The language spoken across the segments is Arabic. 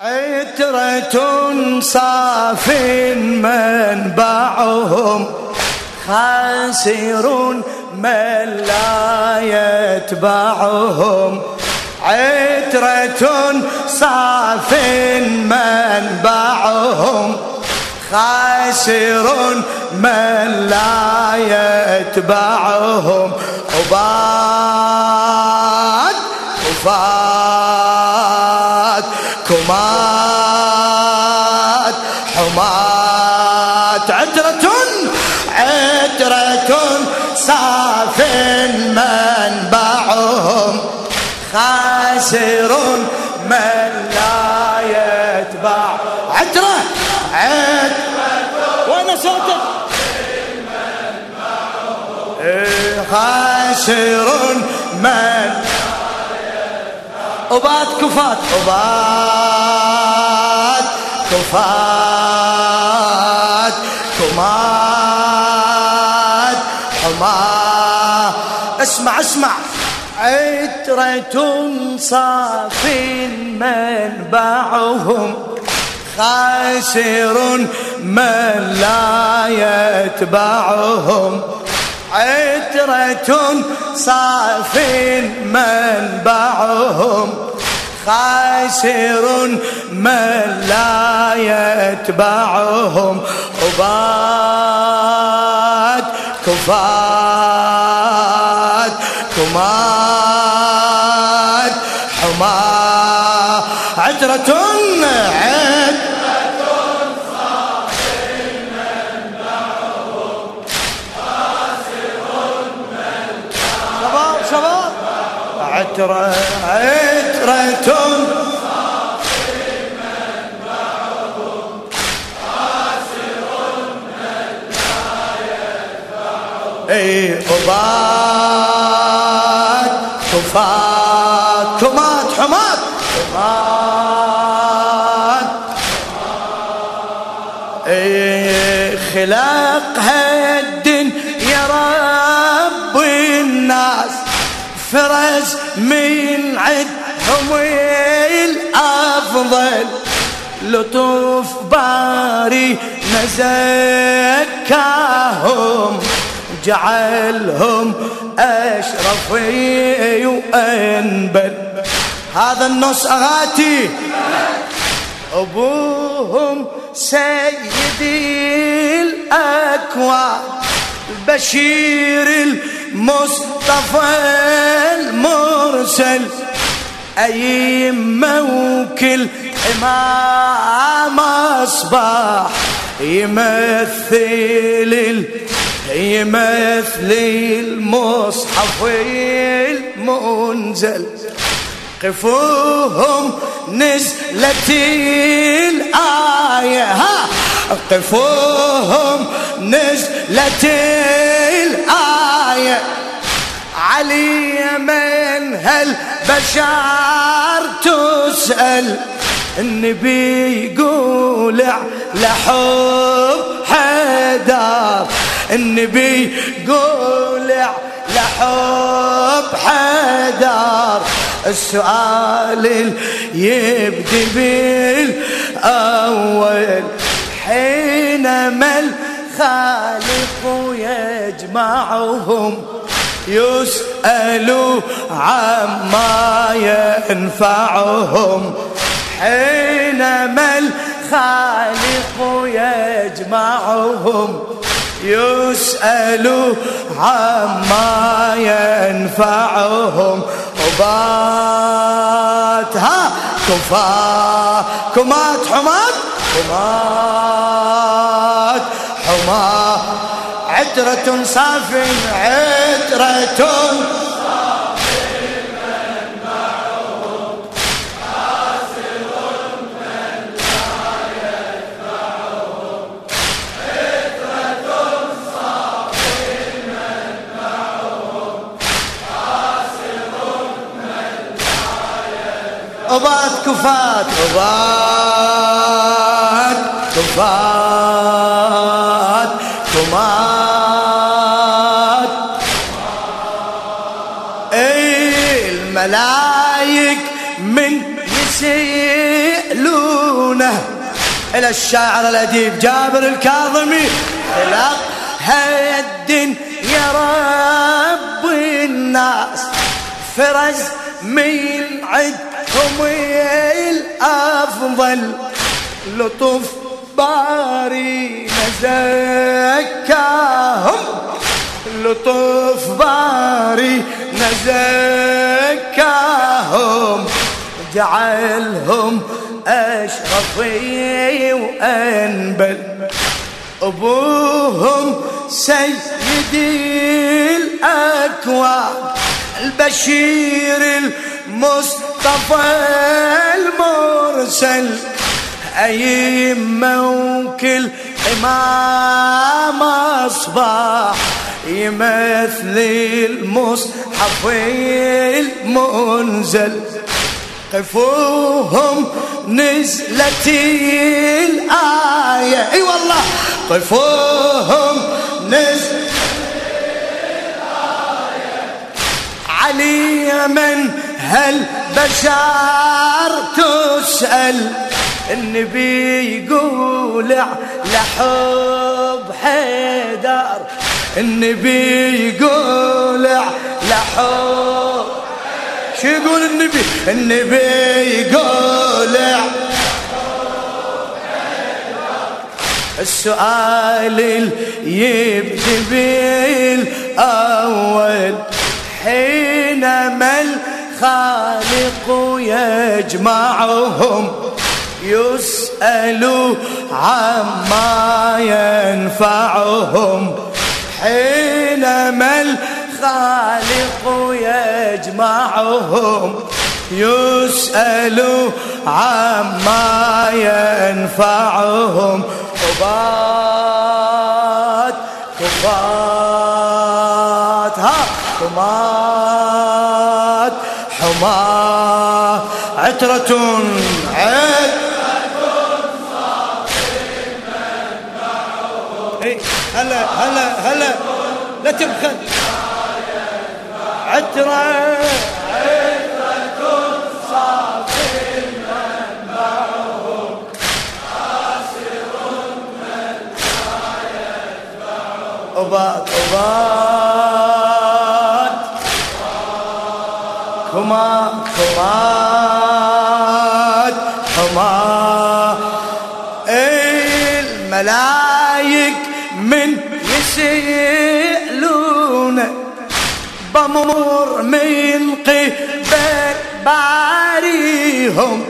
عترة صاف منبعهم خاسرون من لا يتبعهم. عترة صاف منبعهم خاسر من لا يتبعهم. عباد وفات كمات حمات عترة عترة صاف منبعهم خاسر من لا يتبع عترة عترة. وأنا صوتك خاسر من أبات كفات أبات كفات كمات حما اسمع اسمع. عترة صاف منبعهم. خاسر من لا يتبعهم. عترة صاف منبعهم خاسر من لا يتبعهم. عباد كفات كمات حما عترة عترة عترة عترة إي قبات كفات كمات حمات كمات إي خلق فرز من عدهم الأفضل. لطوف باري نزكاهم جعلهم أشرف وأنبل. هذا النص أغاتي. أبوهم سيدي الأكوان البشير المصطفى المرسل أيمة وكل إمام أصبح يمثل يمثل المصحف المنزل. قفوهم نزلت الآية ها قفوهم نزلت الآية. علي من هالبشر تسأل؟ النبي يقول لحب حدار. النبي يقول لحب حدار. السؤال يبدي بالأول حينما الخالق يجمعهم يسأل عما ينفعهم. حينما الخالق يجمعهم يسأل عما ينفعهم. وباتها كفا كمات حمات كمات. حمات عترة صاف عترة أبات كفات أبات كفات الملايك من يسيلون إلى الشاعر الأديب جابر الكاظمي. خلق هيد يا رب الناس. فرز من عدهم الأفضل لطف باري نزكاهم. لطف باري نزكاهم جعلهم أشرفي وأنبل. أبوهم سيدي الأكوان البشير المصطفى المرسل. أيمة وكل إمام أصبح يمثل المصحف المنزل. قفوهم نزلت الآية. أي والله. قفوهم نزلت علي من هل بشار تسأل؟ النبي يقول لحب حيدر. النبي يقول لحب شو يقول النبي النبي يقول السؤال يبدي بالأول حينما الخالق يجمعهم يسأل عما ينفعهم. حينما الخالق يجمعهم يسأل عما ينفعهم. كبات كبات ها حمات عترة عترة لا تبخل. عترة. عترة صافي من كما. كمات كما الملايك من يسألون بمر من قبل باريهم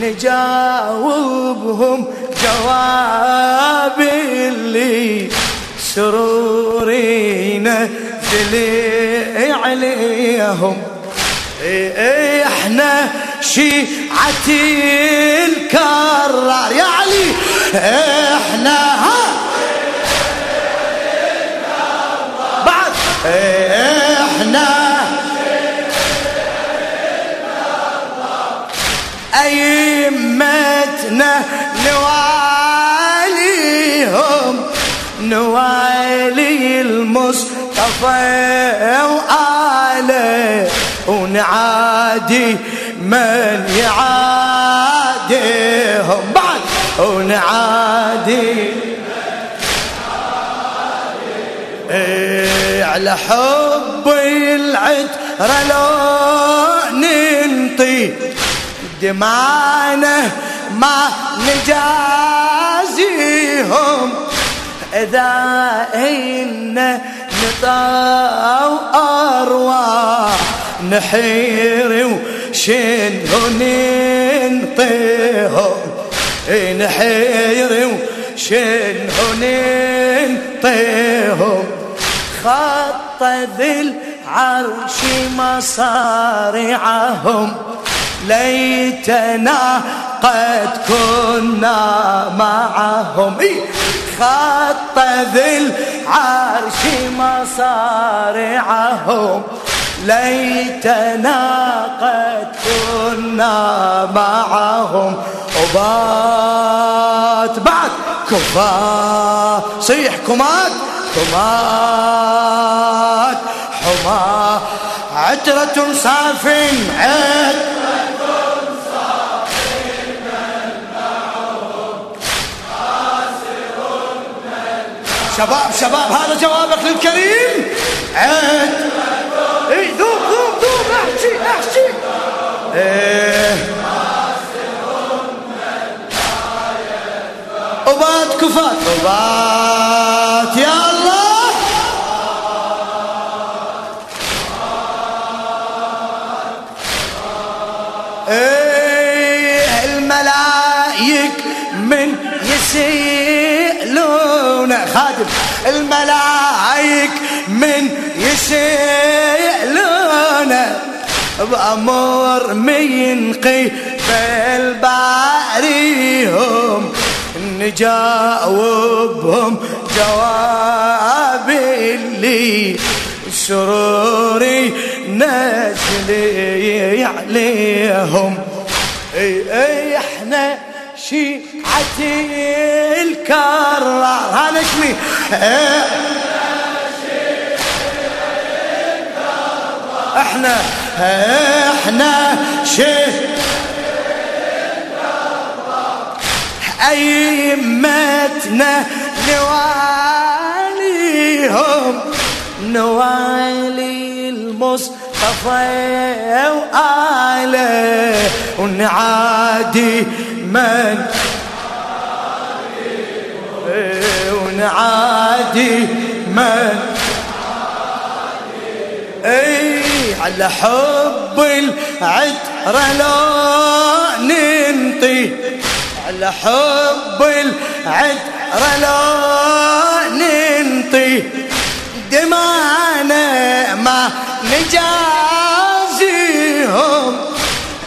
نجاوبهم جواب اللي سرورينا نزل عليهم. إحنا شيعة الكرار؟ يا علي إحنا ها؟ إحنا أئمتنا نواليهم نوالي المصطفى وآله ونعادي من يعاديهم. بعد ونعادي على حب العترة لو ننطي. دمعنا ما نجازيهم. إذا إن نطاو أرواح نحير وشنو ننطيهم نحير وشنو ننطيهم خط ذي العرش مصارعهم. ليتنا قد كنا معهم. خط ذي العرش مصارعهم. ليتنا قد كنا معهم. وبات بعد. كفا صيح كمات حماة حماة. عترة صاف شباب شباب هذا جوابك للكريم؟ عد إي ذوب ذوب ذوب. احشي احشي إيه. وبات كفات وبات يا يسيلون خادم الملايك من يسيلون بأمر من قبل باريهم نجاوبهم جواب اللي سروري نزلي عليهم. إي إي إحنا شيعتي الكرار هذا اسمي. إحنا إحنا شيعتي أئمتنا نواليهم نوالي المصطفى وآله ونعادي من ونعادي من إي على حب العترة لو ننطي على حب العذر لا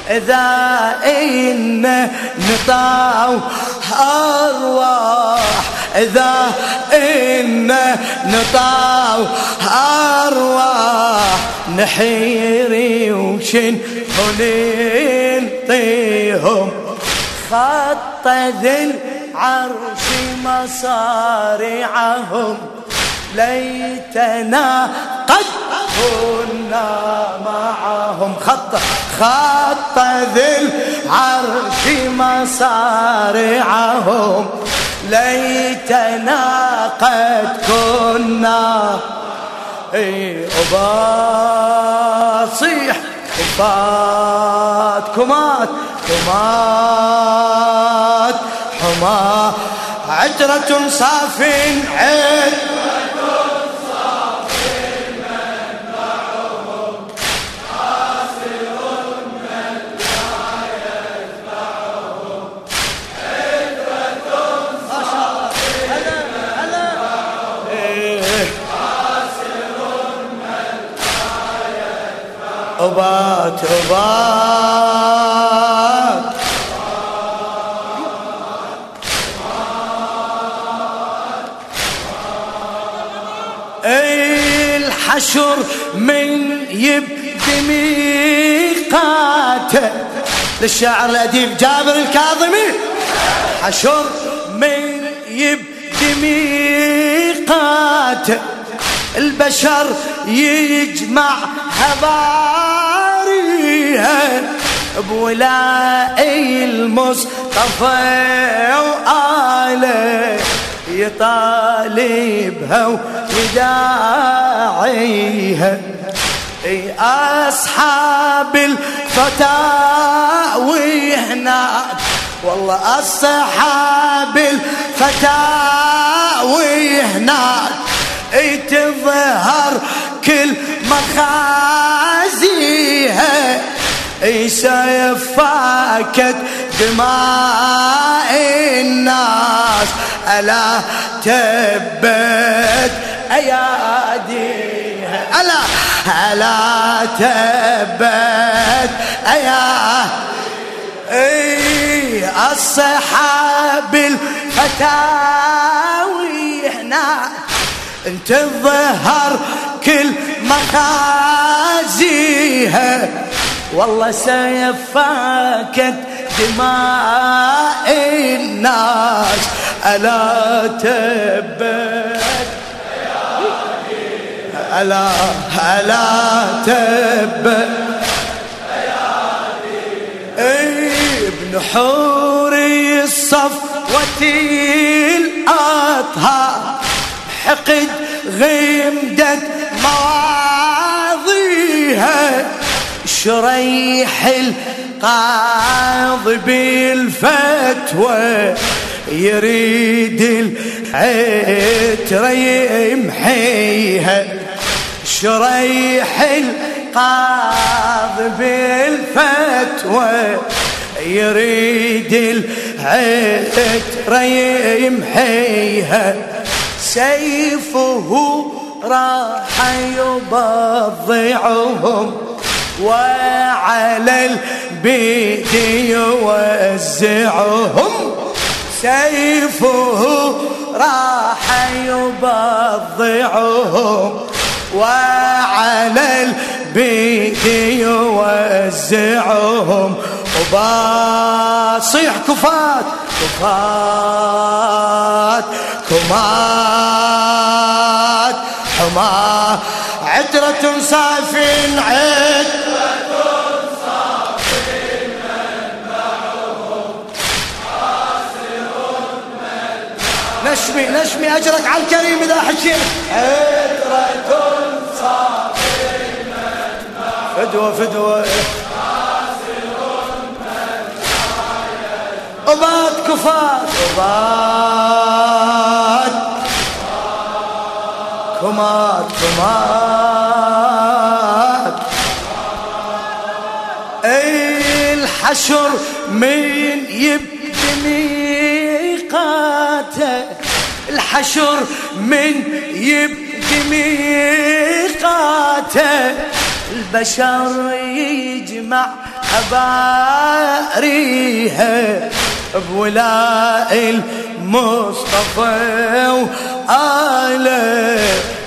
إذا إن نطاو أرواح. إذا إن نطاو أرواح. نحيري وشن وننطيهم خط ذي العرش مصارعهم. ليتنا قد كنا معهم خط خط ذي العرش مصارعهم. ليتنا قد كنا اي وباصيح وفات كمات حمات حما عترة صاف عين. أبات أبات الحشر من يبدي ميقاته. للشاعر الأديب جابر الكاظمي. حشر من يبدي ميقاته. البشر يجمع هباريها بولاء المصطفى وآله يطالبها ويداعيها. أي أصحاب الفتاوي هناك. والله أصحاب الفتاوي هناك. تظهر كل مخازيها سيفاكت دماء الناس. ألا تبت أياديها. ألا ألا تبت أياديها. إي الصحاب الفتاوي هناك أنت الظهر كل مخازيها والله سيفاكت دماء الناس. ألا تبت. ألا ألا تبت. ابن حوري الصفوة الأطهار بحقد غمدت مواضيها شريح القاضي بالفتوى يريد العترة يمحيها شريح القاضي بالفتوى يريد العترة يمحيها سيفه راح يبضعهم. وعلى البيت يوزعهم. سيفه راح يبضعهم. وعلى البيت يوزعهم. وباصيح كفات كفات كمات حما عترة صافٍ عترة نشمي نشمي أجرك على الكريم إذا حكيت. عترة صافٍ فدوة فدوة. أباد كفات أباد. كمات كمات اي الحشر من يبدي الحشر من يبدي ميقاته البشر يجمع أباريها بولاء المصطفى وآله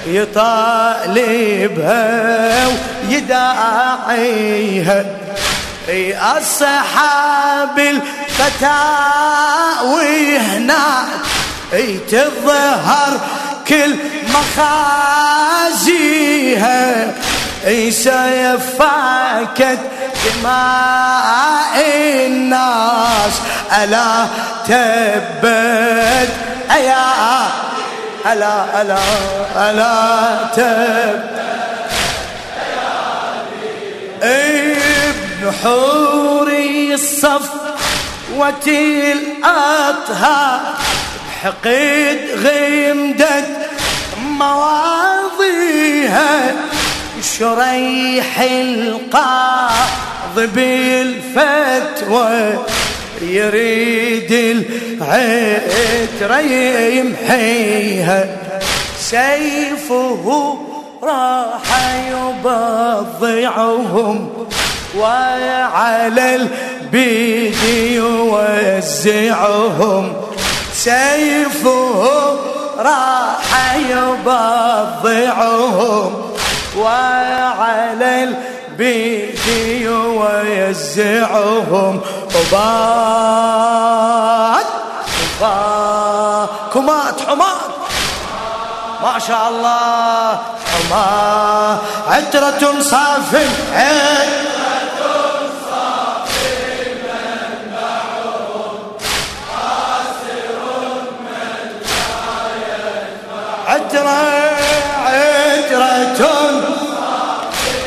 يطالبها ويداعيها. الصحاب الفتاوي هناك تظهر كل مخازيها سيفاكت دماء الناس. ألا تبت أيا ألا ألا ألا تبت. ابن حوري الصف الأطهار حقد غمدت مواضيها شريح القاض بالفتوى يريد العترة يمحيها سيفه راح يبضعهم وعلى البيد يوزعهم. سيفه راح يبضعهم. وعلى البيت ويزعهم. وبات كمات حمات ما شاء الله. حما عترة صافي. عترة عترة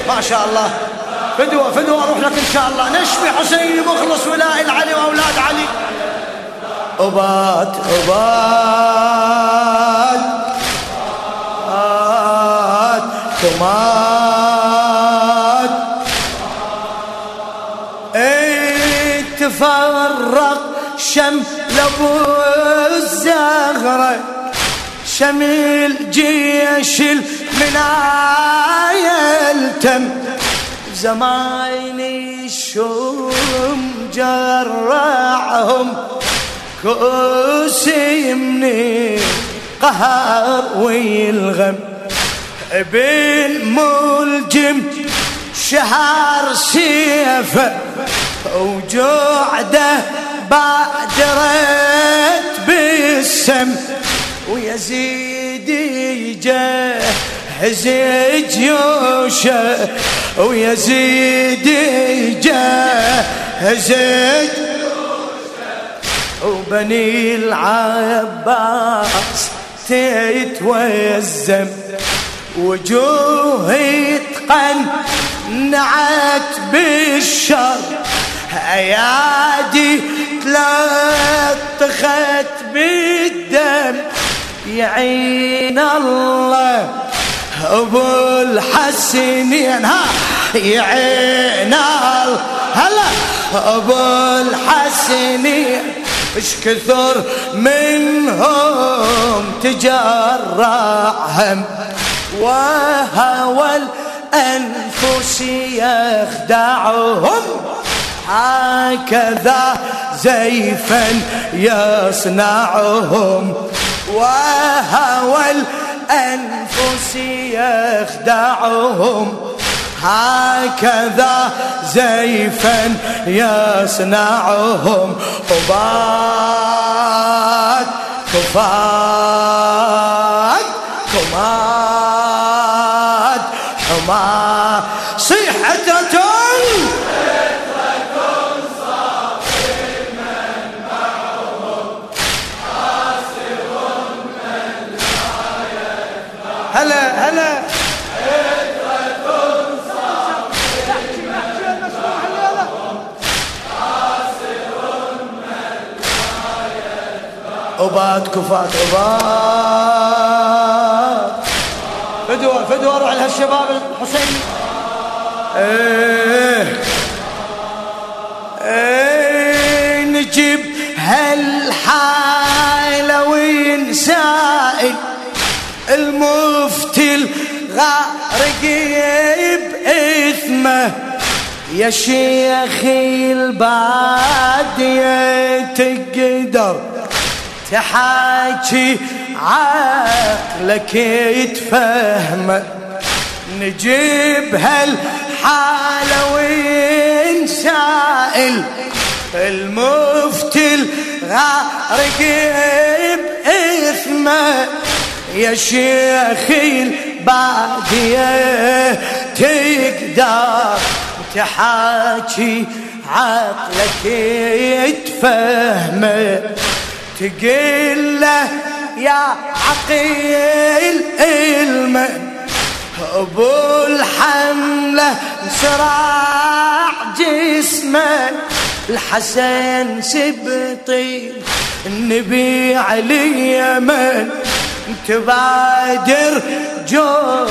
ما شاء الله. فدوة فدوة أروح لك إن شاء الله. نشفي حسين مخلص ولاء العلي وأولاد علي. أبات أبات أبات كمات تفرق شمل أبو الزهرة. شمل جيش المنايا التم زمان الشوم جرعهم كوس من قهر ويلغم ابن ملجم شهر سيفه وجوعده بادرت بالسم ويزيد يجهز جيوشه ويزيد يجهز وبني العباس حتى يتوزم وجوهي تقنعت بالشر. أيادي تلطخت بالدم يعين الله أبو الحسنين ها يعين الله. هلا أبو الحسنين اش كثر منهم تجرع هم وهوى الأنفس يخدعهم. هكذا زيفا يصنعهم. وهوى الأنفس يخدعهم. هكذا زيفا يصنعهم. وبات كفات كمات حمات عباد كفات عباد. فدوى فدوى روح لها الشباب الحسين. إيه إيه نجيب هالحالة وينسائل المفتي الغارق بإثمه يا شيخي البادية تقدر تحاكي عقلك يتفهم. نجيب هالحالة وين سائل. المفتي الغارق بإثمه. يا شيخي البادية تقدر. تحاكي عقلك يتفهمه تقول له يا عقيل علم أبو الحملة سراع جسمه الحسن سبطي النبي علي يمن تبادر جوع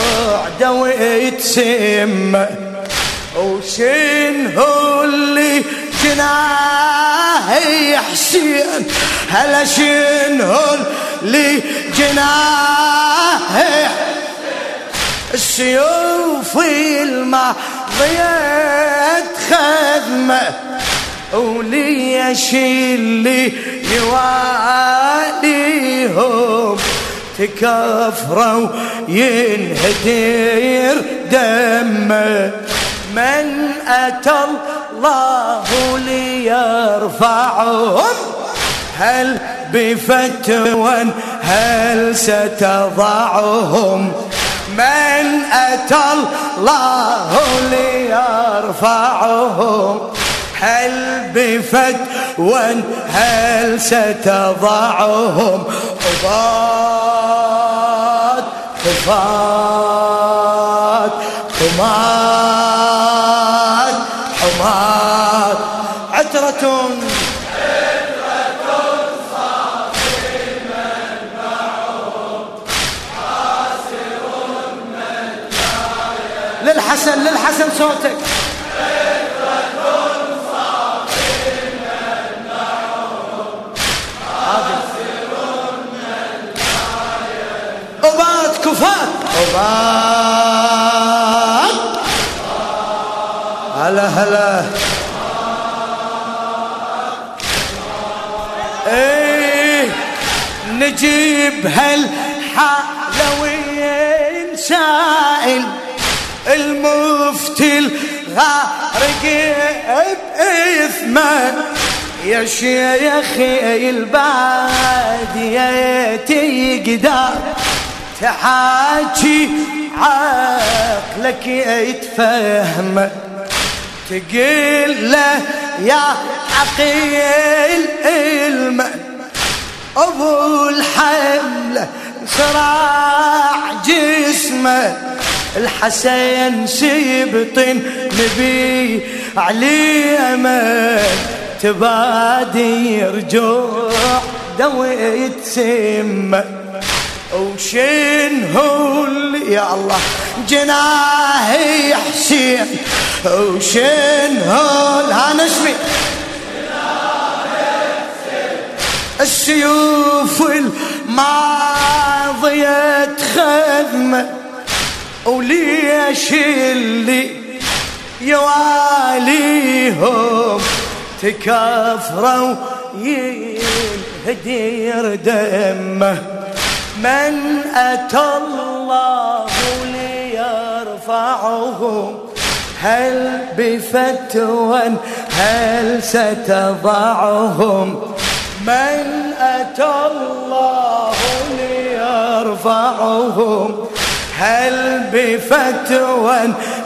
ويتسم هو اللي جناه حسين. هلا شنو اللي جناه السيوف الماضية خدمة وليش اللي يواليهم. تكفروا ينهدر دمه. من أتى الله ليرفعهم. هل بفتوى هل ستضعهم؟ من أتى الله ليرفعهم؟ هل بفتوى هل ستضعهم؟ خفات خفات حمات صوتك أبات كفات أبات هلا هلا إيه نجيب هالحلوين سائل المفتي الغارق بإثمه يا شيخي البادية تقدر تحاكي عقلك يتفهم. تقول له يا عقيل المن أبو الحمله صراع جسمه. الحسين سيبط نبي علي امل تبادي رجوع دويت سمة. وشين هو يا الله جناهي حسين. وشين هو هانشمي السيوف الماضية خذمة وليش اللي يواليهم تكفروا ينهدير دمه؟ من أتى الله ليرفعهم؟ هل بفتوى هل ستضعهم؟ من أتى الله ليرفعهم؟ هل بفتوى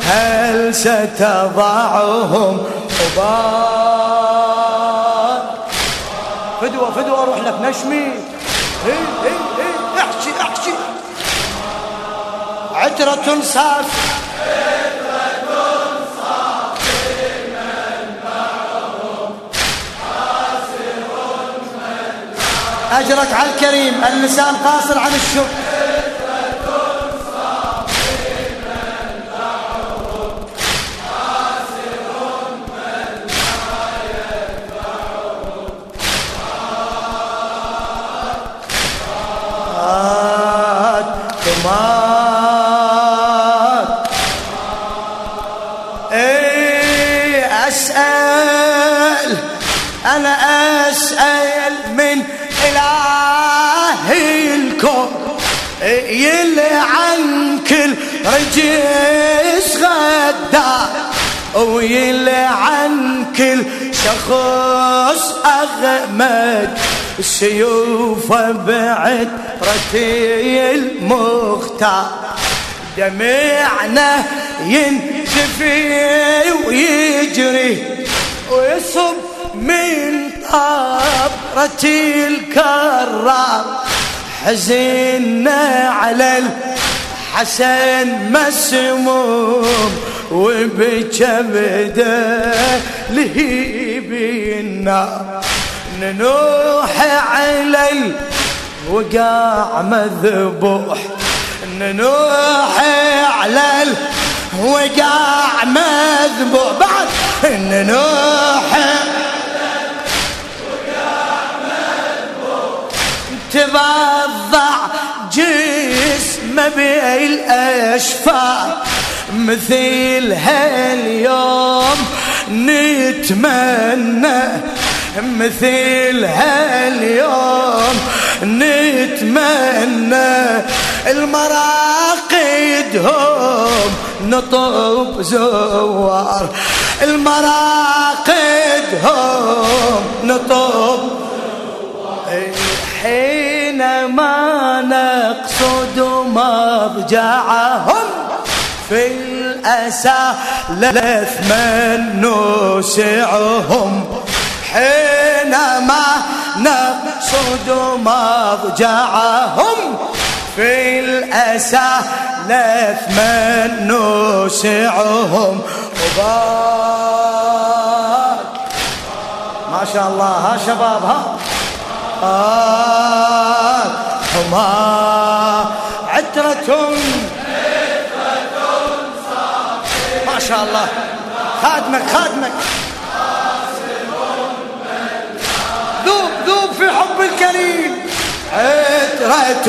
هل ستضعهم؟ وبار فدوة فدوة أروح لك نشمي. احشي احشي. عترة صافي أجرك على الكريم. اللسان قاصر عن الشكر ويلعن كل شخص أغمد السيوف بعد رتي المختار. دمعنا ينتفي ويجري ويصب من طبرة الكرار. حزننا على الحسن مسموم وبكبده لهيب النار ننوح على الوقاع مذبوح. ننوح على الوقاع مذبوح. بعد ننوح تبضع جسمه بالاشفار مثل هاليوم نتمنى مثل هاليوم نتمنى المراقدهم نطب زوار. المراقدهم نطب حينما نقصد مضجعهم في الأسى لث من نوسعهم. حينما نقصد مضجعهم في الأسى لث من نوسعهم. وبار ما شاء الله. ها شباب ها. آه. هما عترة شاء الله خادمك خادمك. ذوب ذوب في حب الكريم. عترة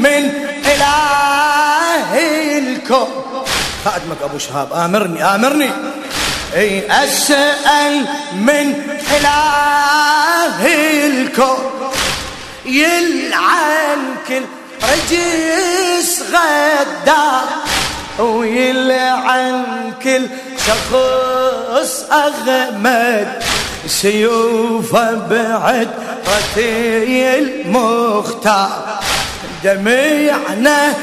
من إله الكون. خادمك أبو شهاب آمرني آمرني. إي أسأل من إله الكون. يلعن كل رجس غدار ويلعن كل شخص أغمد. سيوفه بعد رتي المختار. دمعنا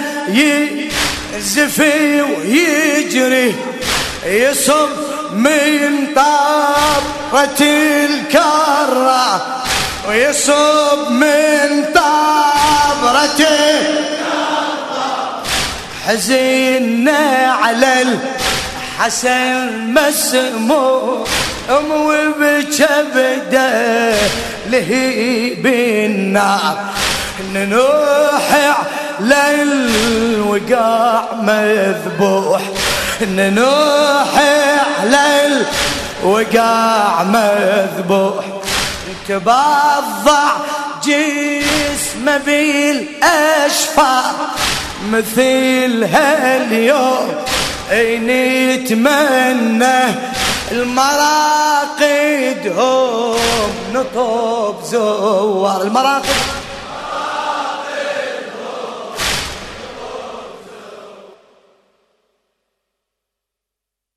يزفي ويجري يصب من طابة الكرة ويصب من طابرة حزينا على الحسن مسموم وبكبده لهيب النار. ننوح للوقاع مذبوح. ننوح للوقاع مذبوح. تبضع جسمه بالاشفار مثل هاليوم. نتمنى المراقد هم نطب زوار. المراقد